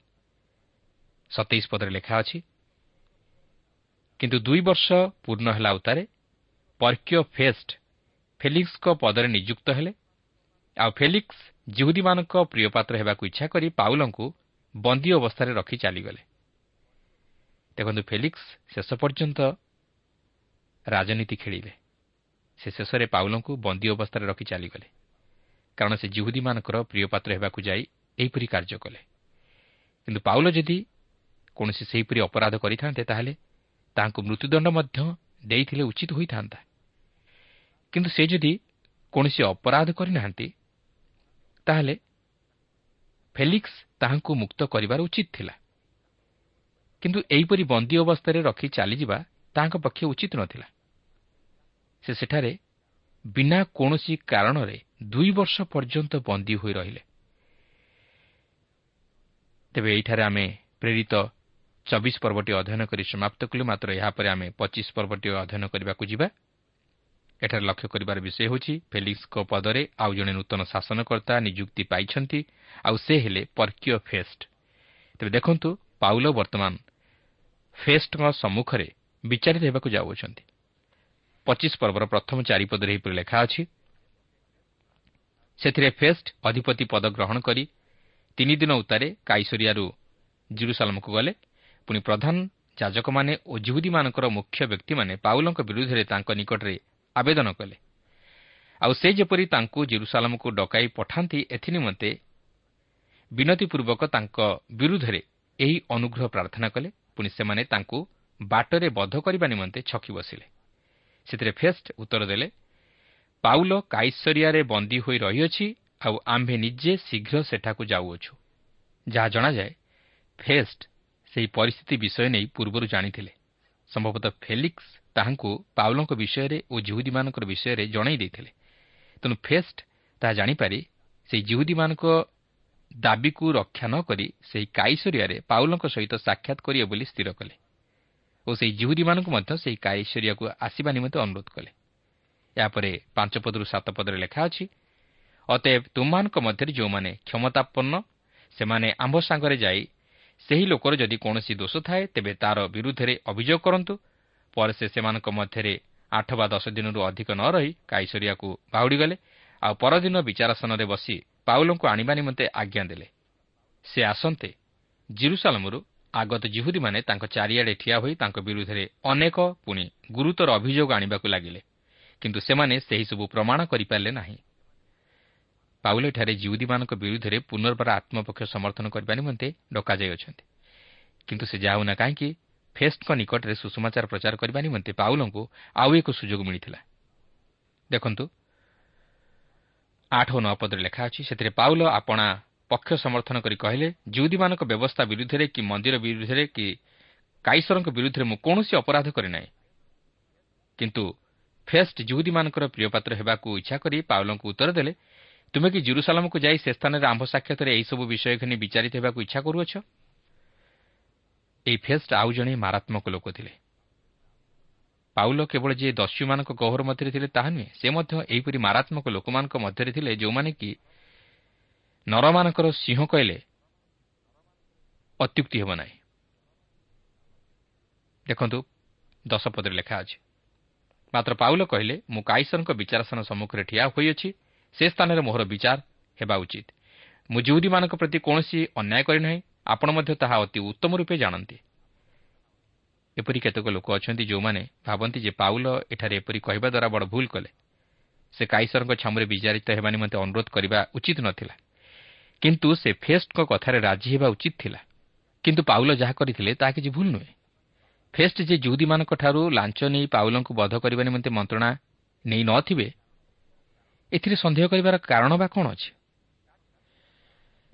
ସତେଇଶ ପଦରେ ଲେଖା ଅଛି କିନ୍ତୁ ଦୁଇ ବର୍ଷ ପୂର୍ଣ୍ଣ ହେଲା ଉତ୍ତାରେ ପର୍କିଓ ଫେଷ୍ଟ ଫେଲିକ୍ସଙ୍କ ପଦରେ ନିଯୁକ୍ତ ହେଲେ ଆଉ ଫେଲିକ୍ସ ଜିହୁଦୀମାନଙ୍କ ପ୍ରିୟପାତ୍ର ହେବାକୁ ଇଚ୍ଛା କରି ପାଉଲଙ୍କୁ ବନ୍ଦୀ ଅବସ୍ଥାରେ ରଖି ଚାଲିଗଲେ। ଦେଖନ୍ତୁ ଫେଲିକ୍ସ ଶେଷ ପର୍ଯ୍ୟନ୍ତ ରାଜନୀତି ଖେଳିଲେ ସେ ଶେଷରେ ପାଉଲଙ୍କୁ ବନ୍ଦୀ ଅବସ୍ଥାରେ ରଖି ଚାଲିଗଲେ। କାରଣ ସେ ଜିହୁଦୀମାନଙ୍କର ପ୍ରିୟପାତ୍ର ହେବାକୁ ଯାଇ ଏହିପରି କାର୍ଯ୍ୟ କଲେ। କିନ୍ତୁ ପାଉଲ ଯଦି କୌଣସି ସେହିପରି ଅପରାଧ କରିଥାନ୍ତେ ତାହେଲେ ତାହାଙ୍କୁ ମୃତ୍ୟୁଦଣ୍ଡ ମଧ୍ୟ ଦେଇଥିଲେ ଉଚିତ ହୋଇଥାନ୍ତା। କିନ୍ତୁ ସେ ଯଦି କୌଣସି ଅପରାଧ କରିନାହାନ୍ତି ତାହେଲେ ଫେଲିକ୍ସ ତାହାଙ୍କୁ ମୁକ୍ତ କରିବାର ଉଚିତ ଥିଲା। କିନ୍ତୁ ଏହିପରି ବନ୍ଦୀ ଅବସ୍ଥାରେ ରଖି ଚାଲିଯିବା ତାହାଙ୍କ ପକ୍ଷେ ଉଚିତ ନଥିଲା। ସେ ସେଠାରେ ବିନା କୌଣସି କାରଣରେ ଦୁଇ ବର୍ଷ ପର୍ଯ୍ୟନ୍ତ ବନ୍ଦୀ ହୋଇ ରହିଲେ। ତେବେ ଏହିଠାରେ ଆମେ ପ୍ରେରିତ ଚବିଶ ପର୍ବଟି ଅଧ୍ୟୟନ କରି ସମାପ୍ତ କଲୁ ମାତ୍ର ଏହାପରେ ଆମେ ପଚିଶ ପର୍ବଟି ଅଧ୍ୟୟନ କରିବାକୁ ଯିବା। ଏଠାରେ ଲକ୍ଷ୍ୟ କରିବାର ବିଷୟ ହେଉଛି ଫେଲିକ୍ସଙ୍କ ପଦରେ ଆଉ ଜଣେ ନୂତନ ଶାସନକର୍ତ୍ତା ନିଯୁକ୍ତି ପାଇଛନ୍ତି ଆଉ ସେ ହେଲେ ପର୍କିଓ ଫେଷ୍ଟ। ତେବେ ଦେଖନ୍ତୁ ପାଉଲ ବର୍ତ୍ତମାନ ଫେଷ୍ଟଙ୍କ ସମ୍ମୁଖରେ ବିଚାରିତ ହେବାକୁ ଯାଉଅଛନ୍ତି। ପଚିଶ ପର୍ବର ପ୍ରଥମ ଚାରିପଦରେ ଏହିପରି ଲେଖା ଅଛି। ସେଥିରେ ଫେଷ୍ଟ ଅଧିପତି ପଦ ଗ୍ରହଣ କରି ତିନିଦିନ ଉତ୍ତାରେ କାଇସରିଆରୁ ଜିରୁସାଲମକୁ ଗଲେ। ପୁଣି ପ୍ରଧାନ ଯାଜକମାନେ ଓ ଜିହୁଦୀମାନଙ୍କର ମୁଖ୍ୟ ବ୍ୟକ୍ତିମାନେ ପାଉଲଙ୍କ ବିରୁଦ୍ଧରେ ତାଙ୍କ ନିକଟରେ ଆବେଦନ କଲେ। ଆଉ ସେ ଯେପରି ତାଙ୍କୁ ଜିରୁସାଲମକୁ ଡକାଇ ପଠାନ୍ତି ଏଥିନିମନ୍ତେ ବିନତିପୂର୍ବକ ତାଙ୍କ ବିରୁଦ୍ଧରେ ଏହି ଅନୁଗ୍ରହ ପ୍ରାର୍ଥନା କଲେ। ପୁଣି ସେମାନେ ତାଙ୍କୁ ବାଟରେ ବଧ କରିବା ନିମନ୍ତେ ଛକି ବସିଲେ। ସେଥିରେ ଫେଷ୍ଟ ଉତ୍ତର ଦେଲେ ପାଉଲ କାଇସରିଆରେ ବନ୍ଦୀ ହୋଇ ରହିଅଛି ଆଉ ଆମ୍ଭେ ନିଜେ ଶୀଘ୍ର ସେଠାକୁ ଯାଉଅଛୁ ଯାହା ଜଣାଯାଏ ଫେଷ୍ଟ ସେହି ପରିସ୍ଥିତି ବିଷୟ ନେଇ ପୂର୍ବରୁ ଜାଣିଥିଲେ। ସମ୍ଭବତଃ ଫେଲିକ୍ସ ତାହାଙ୍କୁ ପାଉଲଙ୍କ ବିଷୟରେ ଓ ଜିହୁଦୀମାନଙ୍କର ବିଷୟରେ ଜଣାଇ ଦେଇଥିଲେ। ତେଣୁ ଫେଷ୍ଟ ତାହା ଜାଣିପାରି ସେହି ଜିହୁଦୀମାନଙ୍କ ଦାବିକୁ ରକ୍ଷା ନ କରି ସେହି କାଇସରିଆରେ ପାଉଲଙ୍କ ସହିତ ସାକ୍ଷାତ କରିବେ ବୋଲି ସ୍ଥିର କଲେ। ଓ ସେହି ଜିହୁଦୀମାନଙ୍କୁ ମଧ୍ୟ ସେହି କାଇସରିଆକୁ ଆସିବା ନିମନ୍ତେ ଅନୁରୋଧ କଲେ। ଏହାପରେ ପାଞ୍ଚ ପଦରୁ ସାତ ପଦରେ ଲେଖା ଅଛି ଅତଏବ ତୁମମାନଙ୍କ ମଧ୍ୟରେ ଯେଉଁମାନେ କ୍ଷମତାପନ୍ନ ସେମାନେ ଆମ୍ଭ ସାଙ୍ଗରେ ଯାଇ ସେହି ଲୋକର ଯଦି କୌଣସି ଦୋଷ ଥାଏ ତେବେ ତା'ର ବିରୁଦ୍ଧରେ ଅଭିଯୋଗ କରନ୍ତୁ। ପରେ ସେ ସେମାନଙ୍କ ମଧ୍ୟରେ ଆଠ ବା ଦଶ ଦିନରୁ ଅଧିକ ନ ରହି କାଇସରିଆକୁ ବାହୁଡ଼ିଗଲେ ଆଉ ପରଦିନ ବିଚାରାସନରେ ବସି ପାଉଲଙ୍କୁ ଆଣିବା ନିମନ୍ତେ ଆଜ୍ଞା ଦେଲେ। ସେ ଆସନ୍ତେ ଜିରୁସାଲମରୁ ଆଗତ ଜିହୁଦୀମାନେ ତାଙ୍କ ଚାରିଆଡ଼େ ଠିଆ ହୋଇ ତାଙ୍କ ବିରୁଦ୍ଧରେ ଅନେକ ପୁଣି ଗୁରୁତର ଅଭିଯୋଗ ଆଣିବାକୁ ଲାଗିଲେ। କିନ୍ତୁ ସେମାନେ ସେହିସବୁ ପ୍ରମାଣ କରିପାରିଲେ ନାହିଁ। ପାଉଲଠାରେ ଜିଉଦୀମାନଙ୍କ ବିରୁଦ୍ଧରେ ପୁନର୍ବାର ଆତ୍ମପକ୍ଷ ସମର୍ଥନ କରିବା ନିମନ୍ତେ ଡକାଯାଇଅଛନ୍ତି କିନ୍ତୁ ସେ ଯାଉନା କାହିଁକି ଫେଷ୍ଟଙ୍କ ନିକଟରେ ସୁଷମାଚାର ପ୍ରଚାର କରିବା ନିମନ୍ତେ ପାଉଲଙ୍କୁ ଆଉ ଏକ ସୁଯୋଗ ମିଳିଥିଲା। ଦେଖନ୍ତୁ ଆଠ ଓ ନଅ ପଦରେ ଲେଖା ଅଛି ସେଥିରେ ପାଉଲ ଆପଣା ପକ୍ଷ ସମର୍ଥନ କରି କହିଲେ ଜିଉଦୀମାନଙ୍କ ବ୍ୟବସ୍ଥା ବିରୁଦ୍ଧରେ କି ମନ୍ଦିର ବିରୁଦ୍ଧରେ କି କାଇସରଙ୍କ ବିରୁଦ୍ଧରେ ମୁଁ କୌଣସି ଅପରାଧ କରିନାହିଁ କିନ୍ତୁ ଫେଷ୍ଟ ଜିହୁଦୀମାନଙ୍କର ପ୍ରିୟପାତ୍ର ହେବାକୁ ଇଚ୍ଛା କରି ପାଉଲଙ୍କୁ ଉତ୍ତର ଦେଲେ ତୁମେ କି ଜୁରୁସାଲାମକୁ ଯାଇ ସେ ସ୍ଥାନରେ ଆମ୍ଭ ସାକ୍ଷାତରେ ଏହିସବୁ ବିଷୟ ଘେନି ବିଚାରିତ ହେବାକୁ ଇଚ୍ଛା କରୁଅଛ? ଏହି ଫେଷ୍ଟ ଆଉ ଜଣେ ମାରାତ୍ମକ ଲୋକ ଥିଲେ। ପାଉଲ କେବଳ ଯିଏ ଦସ୍ୟୁମାନଙ୍କ ଗହର ମଧ୍ୟରେ ଥିଲେ ତାହା ନୁହେଁ ସେ ମଧ୍ୟ ଏହିପରି ମାରାତ୍ମକ ଲୋକମାନଙ୍କ ମଧ୍ୟରେ ଥିଲେ ଯେଉଁମାନେ କି ନରମାନଙ୍କର ସିଂହ କହିଲେ ଅତ୍ୟୁକ୍ତି ହେବ ନାହିଁ। ଦେଖନ୍ତୁ ଦଶ ପଦରେ ଲେଖା ଅଛି। ମାତ୍ର ପାଉଲ କହିଲେ ମୁଁ କାଇସରଙ୍କ ବିଚାରାସନ ସମ୍ମୁଖରେ ଠିଆ ହୋଇଅଛି। ସେ ସ୍ଥାନରେ ମୋହର ବିଚାର ହେବା ଉଚିତ। ମୁଁ ଜିଉଦୀମାନଙ୍କ ପ୍ରତି କୌଣସି ଅନ୍ୟାୟ କରିନାହିଁ ଆପଣ ମଧ୍ୟ ତାହା ଅତି ଉତ୍ତମ ରୂପେ ଜାଣନ୍ତି। ଏପରି କେତେକ ଲୋକ ଅଛନ୍ତି ଯେଉଁମାନେ ଭାବନ୍ତି ଯେ ପାଉଲ ଏଠାରେ ଏପରି କହିବା ଦ୍ୱାରା ବଡ଼ ଭୁଲ କଲେ। ସେ କାଇସରଙ୍କ ଛାମୁରେ ବିଚାରିତ ହେବା ନିମନ୍ତେ ଅନୁରୋଧ କରିବା ଉଚିତ ନଥିଲା। କିନ୍ତୁ ସେ ଫେଷ୍ଟଙ୍କ କଥାରେ ରାଜି ହେବା ଉଚିତ ଥିଲା। କିନ୍ତୁ ପାଉଲ ଯାହା କରିଥିଲେ ତାହା କିଛି ଭୁଲ ନୁହେଁ। ଫେଷ୍ଟ ଯେ ଜୁହୁଦୀମାନଙ୍କଠାରୁ ଲାଞ୍ଚ ନେଇ ପାଉଲଙ୍କୁ ବଧ କରିବା ନିମନ୍ତେ ମନ୍ତ୍ରଣା ନେଇ ନଥିବେ ଏଥିରେ ସନ୍ଦେହ କରିବାର କାରଣ ବା କ'ଣ ଅଛି?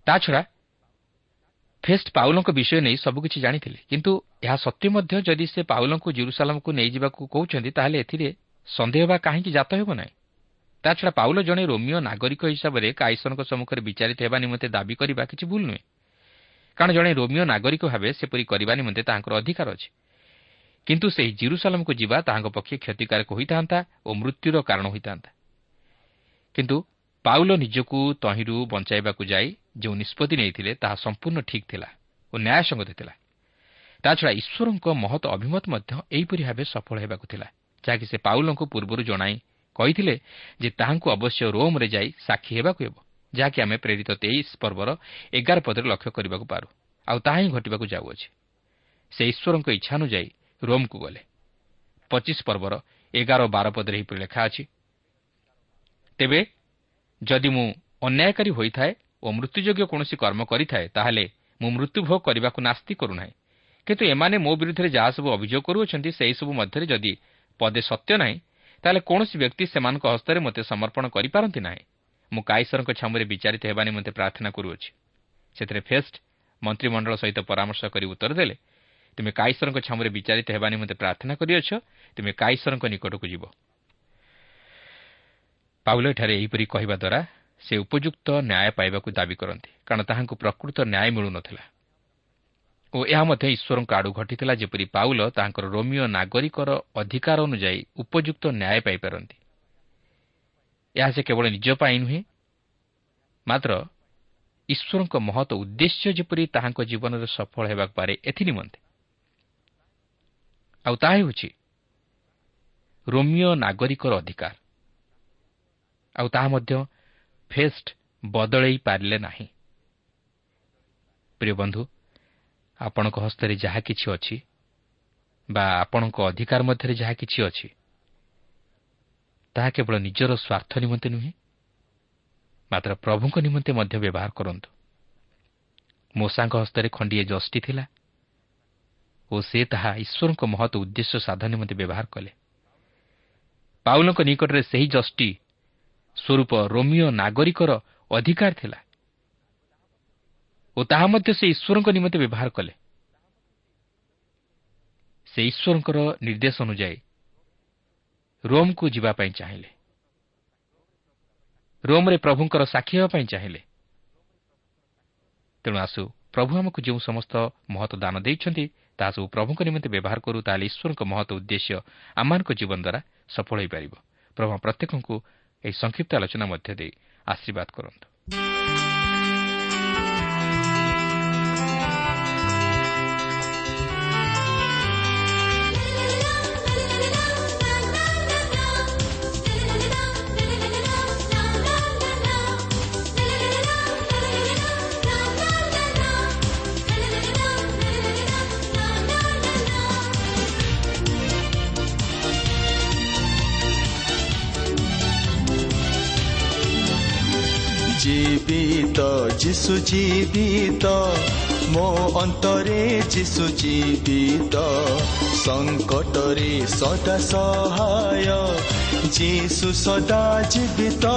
ତାଛଡ଼ା ଫେଷ୍ଟ ପାଉଲଙ୍କ ବିଷୟ ନେଇ ସବୁକିଛି ଜାଣିଥିଲେ କିନ୍ତୁ ଏହା ସତ୍ତ୍ୱେ ମଧ୍ୟ ଯଦି ସେ ପାଉଲଙ୍କୁ ଜିରୁସାଲାମକୁ ନେଇଯିବାକୁ କହୁଛନ୍ତି ତାହେଲେ ଏଥିରେ ସନ୍ଦେହ ବା କାହିଁକି ଜାତ ହେବ ନାହିଁ? ତାଛଡ଼ା ପାଉଲ ଜଣେ ରୋମିଓ ନାଗରିକ ହିସାବରେ କାଇସନଙ୍କ ସମ୍ମୁଖରେ ବିଚାରିତ ହେବା ନିମନ୍ତେ ଦାବି କରିବା କିଛି ଭୁଲ ନୁହେଁ କାରଣ ଜଣେ ରୋମିଓ ନାଗରିକ ଭାବେ ସେପରି କରିବା ନିମନ୍ତେ ତାହାଙ୍କର ଅଧିକାର ଅଛି କିନ୍ତୁ ସେହି ଜିରୁସାଲାମକୁ ଯିବା ତାହାଙ୍କ ପକ୍ଷେ କ୍ଷତିକାରକ ହୋଇଥାନ୍ତା ଓ ମୃତ୍ୟୁର କାରଣ ହୋଇଥାନ୍ତା। କିନ୍ତୁ ପାଉଲ ନିଜକୁ ତହିଁରୁ ବଞ୍ଚାଇବାକୁ ଯାଇ ଯେଉଁ ନିଷ୍ପତ୍ତି ନେଇଥିଲେ ତାହା ସମ୍ପୂର୍ଣ୍ଣ ଠିକ୍ ଥିଲା ଓ ନ୍ୟାୟସଙ୍ଗତ ଥିଲା। ତାଛଡ଼ା ଈଶ୍ୱରଙ୍କ ମହତ ଅଭିମତ ମଧ୍ୟ ଏହିପରି ଭାବେ ସଫଳ ହେବାକୁ ଥିଲା ଯାହାକି ସେ ପାଉଲଙ୍କୁ ପୂର୍ବରୁ ଜଣାଇ କହିଥିଲେ ଯେ ତାହାଙ୍କୁ ଅବଶ୍ୟ ରୋମ୍ରେ ଯାଇ ସାକ୍ଷୀ ହେବାକୁ ହେବ ଯାହାକି ଆମେ ପ୍ରେରିତ ତେଇଶ ପର୍ବର ଏଗାର ପଦରେ ଲକ୍ଷ୍ୟ କରିବାକୁ ପାରୁ ଆଉ ତାହା ହିଁ ଘଟିବାକୁ ଯାଉଅଛି। ସେ ଈଶ୍ୱରଙ୍କ ଇଚ୍ଛାନୁଯାୟୀ ରୋମ୍କୁ ଗଲେ। ପଚିଶ ପର୍ବର ଏଗାର ବାର ପଦରେ ଏହିପରି ଲେଖା ଅଛି ତେବେ ଯଦି ମୁଁ ଅନ୍ୟାୟକାରୀ ହୋଇଥାଏ ଓ ମୃତ୍ୟୁଯୋଗ୍ୟ କୌଣସି କର୍ମ କରିଥାଏ ତାହେଲେ ମୁଁ ମୃତ୍ୟୁଭୋଗ କରିବାକୁ ନାସ୍ତି କରୁନାହିଁ। କିନ୍ତୁ ଏମାନେ ମୋ ବିରୁଦ୍ଧରେ ଯାହା ସବୁ ଅଭିଯୋଗ କରୁଅଛନ୍ତି ସେହିସବୁ ମଧ୍ୟରେ ଯଦି ପଦେ ସତ୍ୟ ନାହିଁ ତାହେଲେ କୌଣସି ବ୍ୟକ୍ତି ସେମାନଙ୍କ ହସ୍ତରେ ମୋତେ ସମର୍ପଣ କରିପାରନ୍ତି ନାହିଁ। ମୁଁ କାଇସରଙ୍କ ଛାମୁରେ ବିଚାରିତ ହେବା ନିମନ୍ତେ ପ୍ରାର୍ଥନା କରୁଅଛି। ସେଥିରେ ଫେଷ୍ଟ ମନ୍ତ୍ରିମଣ୍ଡଳ ସହିତ ପରାମର୍ଶ କରି ଉତ୍ତର ଦେଲେ ତୁମେ କାଇସରଙ୍କ ଛାମୁରେ ବିଚାରିତ ହେବା ନିମନ୍ତେ ପ୍ରାର୍ଥନା କରିଅଛ ତୁମେ କାଇସରଙ୍କ ନିକଟକୁ ଯିବ। ପାଉଲ ଏଠାରେ ଏହିପରି କହିବା ଦ୍ୱାରା ସେ ଉପଯୁକ୍ତ ନ୍ୟାୟ ପାଇବାକୁ ଦାବି କରନ୍ତି କାରଣ ତାହାଙ୍କୁ ପ୍ରକୃତ ନ୍ୟାୟ ମିଳୁନଥିଲା। ଓ ଏହା ମଧ୍ୟ ଈଶ୍ୱରଙ୍କ ଆଡ଼ୁ ଘଟିଥିଲା ଯେପରି ପାଉଲ ତାହାଙ୍କର ରୋମିଓ ନାଗରିକର ଅଧିକାର ଅନୁଯାୟୀ ଉପଯୁକ୍ତ ନ୍ୟାୟ ପାଇପାରନ୍ତି। ଏହା ସେ କେବଳ ନିଜ ପାଇଁ ନୁହେଁ ମାତ୍ର ଈଶ୍ୱରଙ୍କ ମହତ ଉଦ୍ଦେଶ୍ୟ ଯେପରି ତାହାଙ୍କ ଜୀବନରେ ସଫଳ ହେବାକୁ ପାରେ ଏଥିନିମନ୍ତେ ଆଉ ତାହା ହେଉଛି ରୋମିଓ ନାଗରିକର ଅଧିକାର। ଆଉ ତାହା ମଧ୍ୟ ଫେଷ୍ଟ ବଦଳେଇ ପାରିଲେ ନାହିଁ। ପ୍ରିୟ ବନ୍ଧୁ ଆପଣଙ୍କ ହସ୍ତରେ ଯାହା କିଛି ଅଛି ବା ଆପଣଙ୍କ ଅଧିକାର ମଧ୍ୟରେ ଯାହା କିଛି ଅଛି ତାହା କେବଳ ନିଜର ସ୍ୱାର୍ଥ ନିମନ୍ତେ ନୁହେଁ ମାତ୍ର ପ୍ରଭୁଙ୍କ ନିମନ୍ତେ ମଧ୍ୟ ବ୍ୟବହାର କରନ୍ତୁ। ମୂଷାଙ୍କ ହସ୍ତରେ ଖଣ୍ଡିଏ ଜଷ୍ଟି ଥିଲା ଓ ସେ ତାହା ଈଶ୍ୱରଙ୍କ ମହତ ଉଦ୍ଦେଶ୍ୟ ସାଧନ ନିମନ୍ତେ ବ୍ୟବହାର କଲେ। ପାଉଲଙ୍କ ନିକଟରେ ସେହି ଜଷ୍ଟି ସ୍ୱରୂପ ରୋମିଓ ନାଗରିକର ଅଧିକାର ଥିଲା। ଓ ତାହା ମଧ୍ୟ ସେ ଈଶ୍ୱରଙ୍କ ନିମନ୍ତେ ବ୍ୟବହାର କଲେ। ସେ ଈଶ୍ୱରଙ୍କର ନିର୍ଦ୍ଦେଶ ଅନୁଯାୟୀ ରୋମ୍କୁ ଯିବା ପାଇଁ ଚାହିଁଲେ। ରୋମ୍ରେ ପ୍ରଭୁଙ୍କର ସାକ୍ଷୀ ହେବା ପାଇଁ ଚାହିଁଲେ। ତେଣୁ ଆସୁ ପ୍ରଭୁ ଆମକୁ ଯେଉଁ ସମସ୍ତ ମହତ ଦାନ ଦେଇଛନ୍ତି ତାହା ସବୁ ପ୍ରଭୁଙ୍କ ନିମନ୍ତେ ବ୍ୟବହାର କରୁ ତାହେଲେ ଈଶ୍ୱରଙ୍କ ମହତ ଉଦ୍ଦେଶ୍ୟ ଆମମାନଙ୍କ ଜୀବନ ଦ୍ୱାରା ସଫଳ ହୋଇପାରିବ। ପ୍ରଭୁ ପ୍ରତ୍ୟେକଙ୍କୁ ଏହି ସଂକ୍ଷିପ୍ତ ଆଲୋଚନା ମଧ୍ୟ ଦେଇ ଆଶୀର୍ବାଦ କରନ୍ତୁ। ଯିଶୁ ଜୀବିତ ମୋ ଅନ୍ତରେ ଯିଶୁ ଜୀବିତ ସଙ୍କଟରେ ସଦା ସହାୟ ଯିଶୁ ସଦା ଜୀବିତ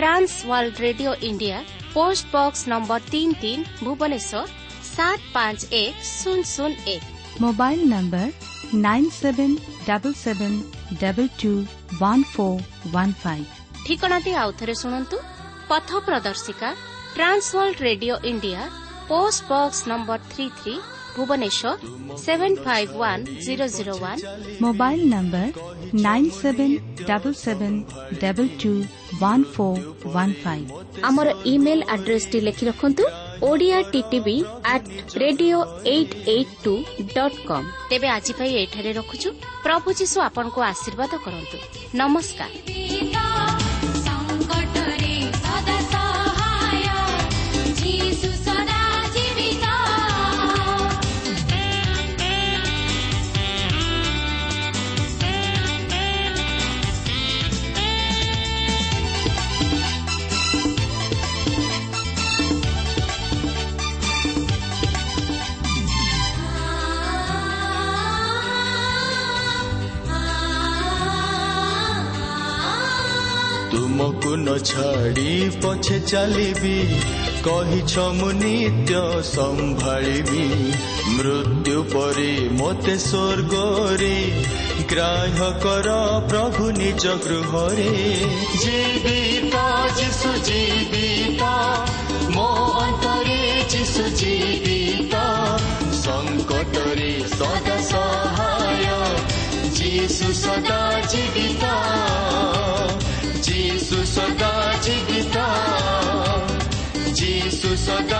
Trans World Radio India post box number ତିନି ତିନ ଭୁବନେଶ୍ୱର ସାତ ପାଞ୍ଚ ଏକ ଶୂନ ଶୂନ ଏକ mobile number nine seven double seven double two one four one five ଠିକଣାଟି ଆଉ ଶୁଣନ୍ତୁ ପଥ ପ୍ରଦର୍ଶିକା Trans Radio India post box number three three Bhubaneswar seven five one zero zero one mobile number nine seven double seven double two one four one five আমার email আড্রেসটি লিখে রাখুন Odia TV at radio eight eight two dot com ତେବେ ଆଜି ପାଇଁ ଏଠାରେ ରଖୁଛୁ ପ୍ରଭୁ ଯୀଶୁ ଆପଣଙ୍କୁ ଆଶୀର୍ବାଦ କରନ୍ତୁ ନମସ୍କାର ନ ଛାଡ଼ି ପଛେ ଚାଲିବି? କହିଛ ମୁଁ ନିତ୍ୟ ସମ୍ଭାଳିବି। ମୃତ୍ୟୁ ପରେ ମୋତେ ସ୍ୱର୍ଗରେ ଗ୍ରାହ୍ୟ କର ପ୍ରଭୁ ନିଜ ଗୃହରେ। ଜୀବିତ ଯିଶୁ ଜୀବିତ ମୋ ଅନ୍ତରେ ଯିଶୁ ଜୀବିତ। ସଙ୍କଟରେ ସଦା ସହାୟ ଯିଶୁ ସଦା ଜୀବିତ। ସଦା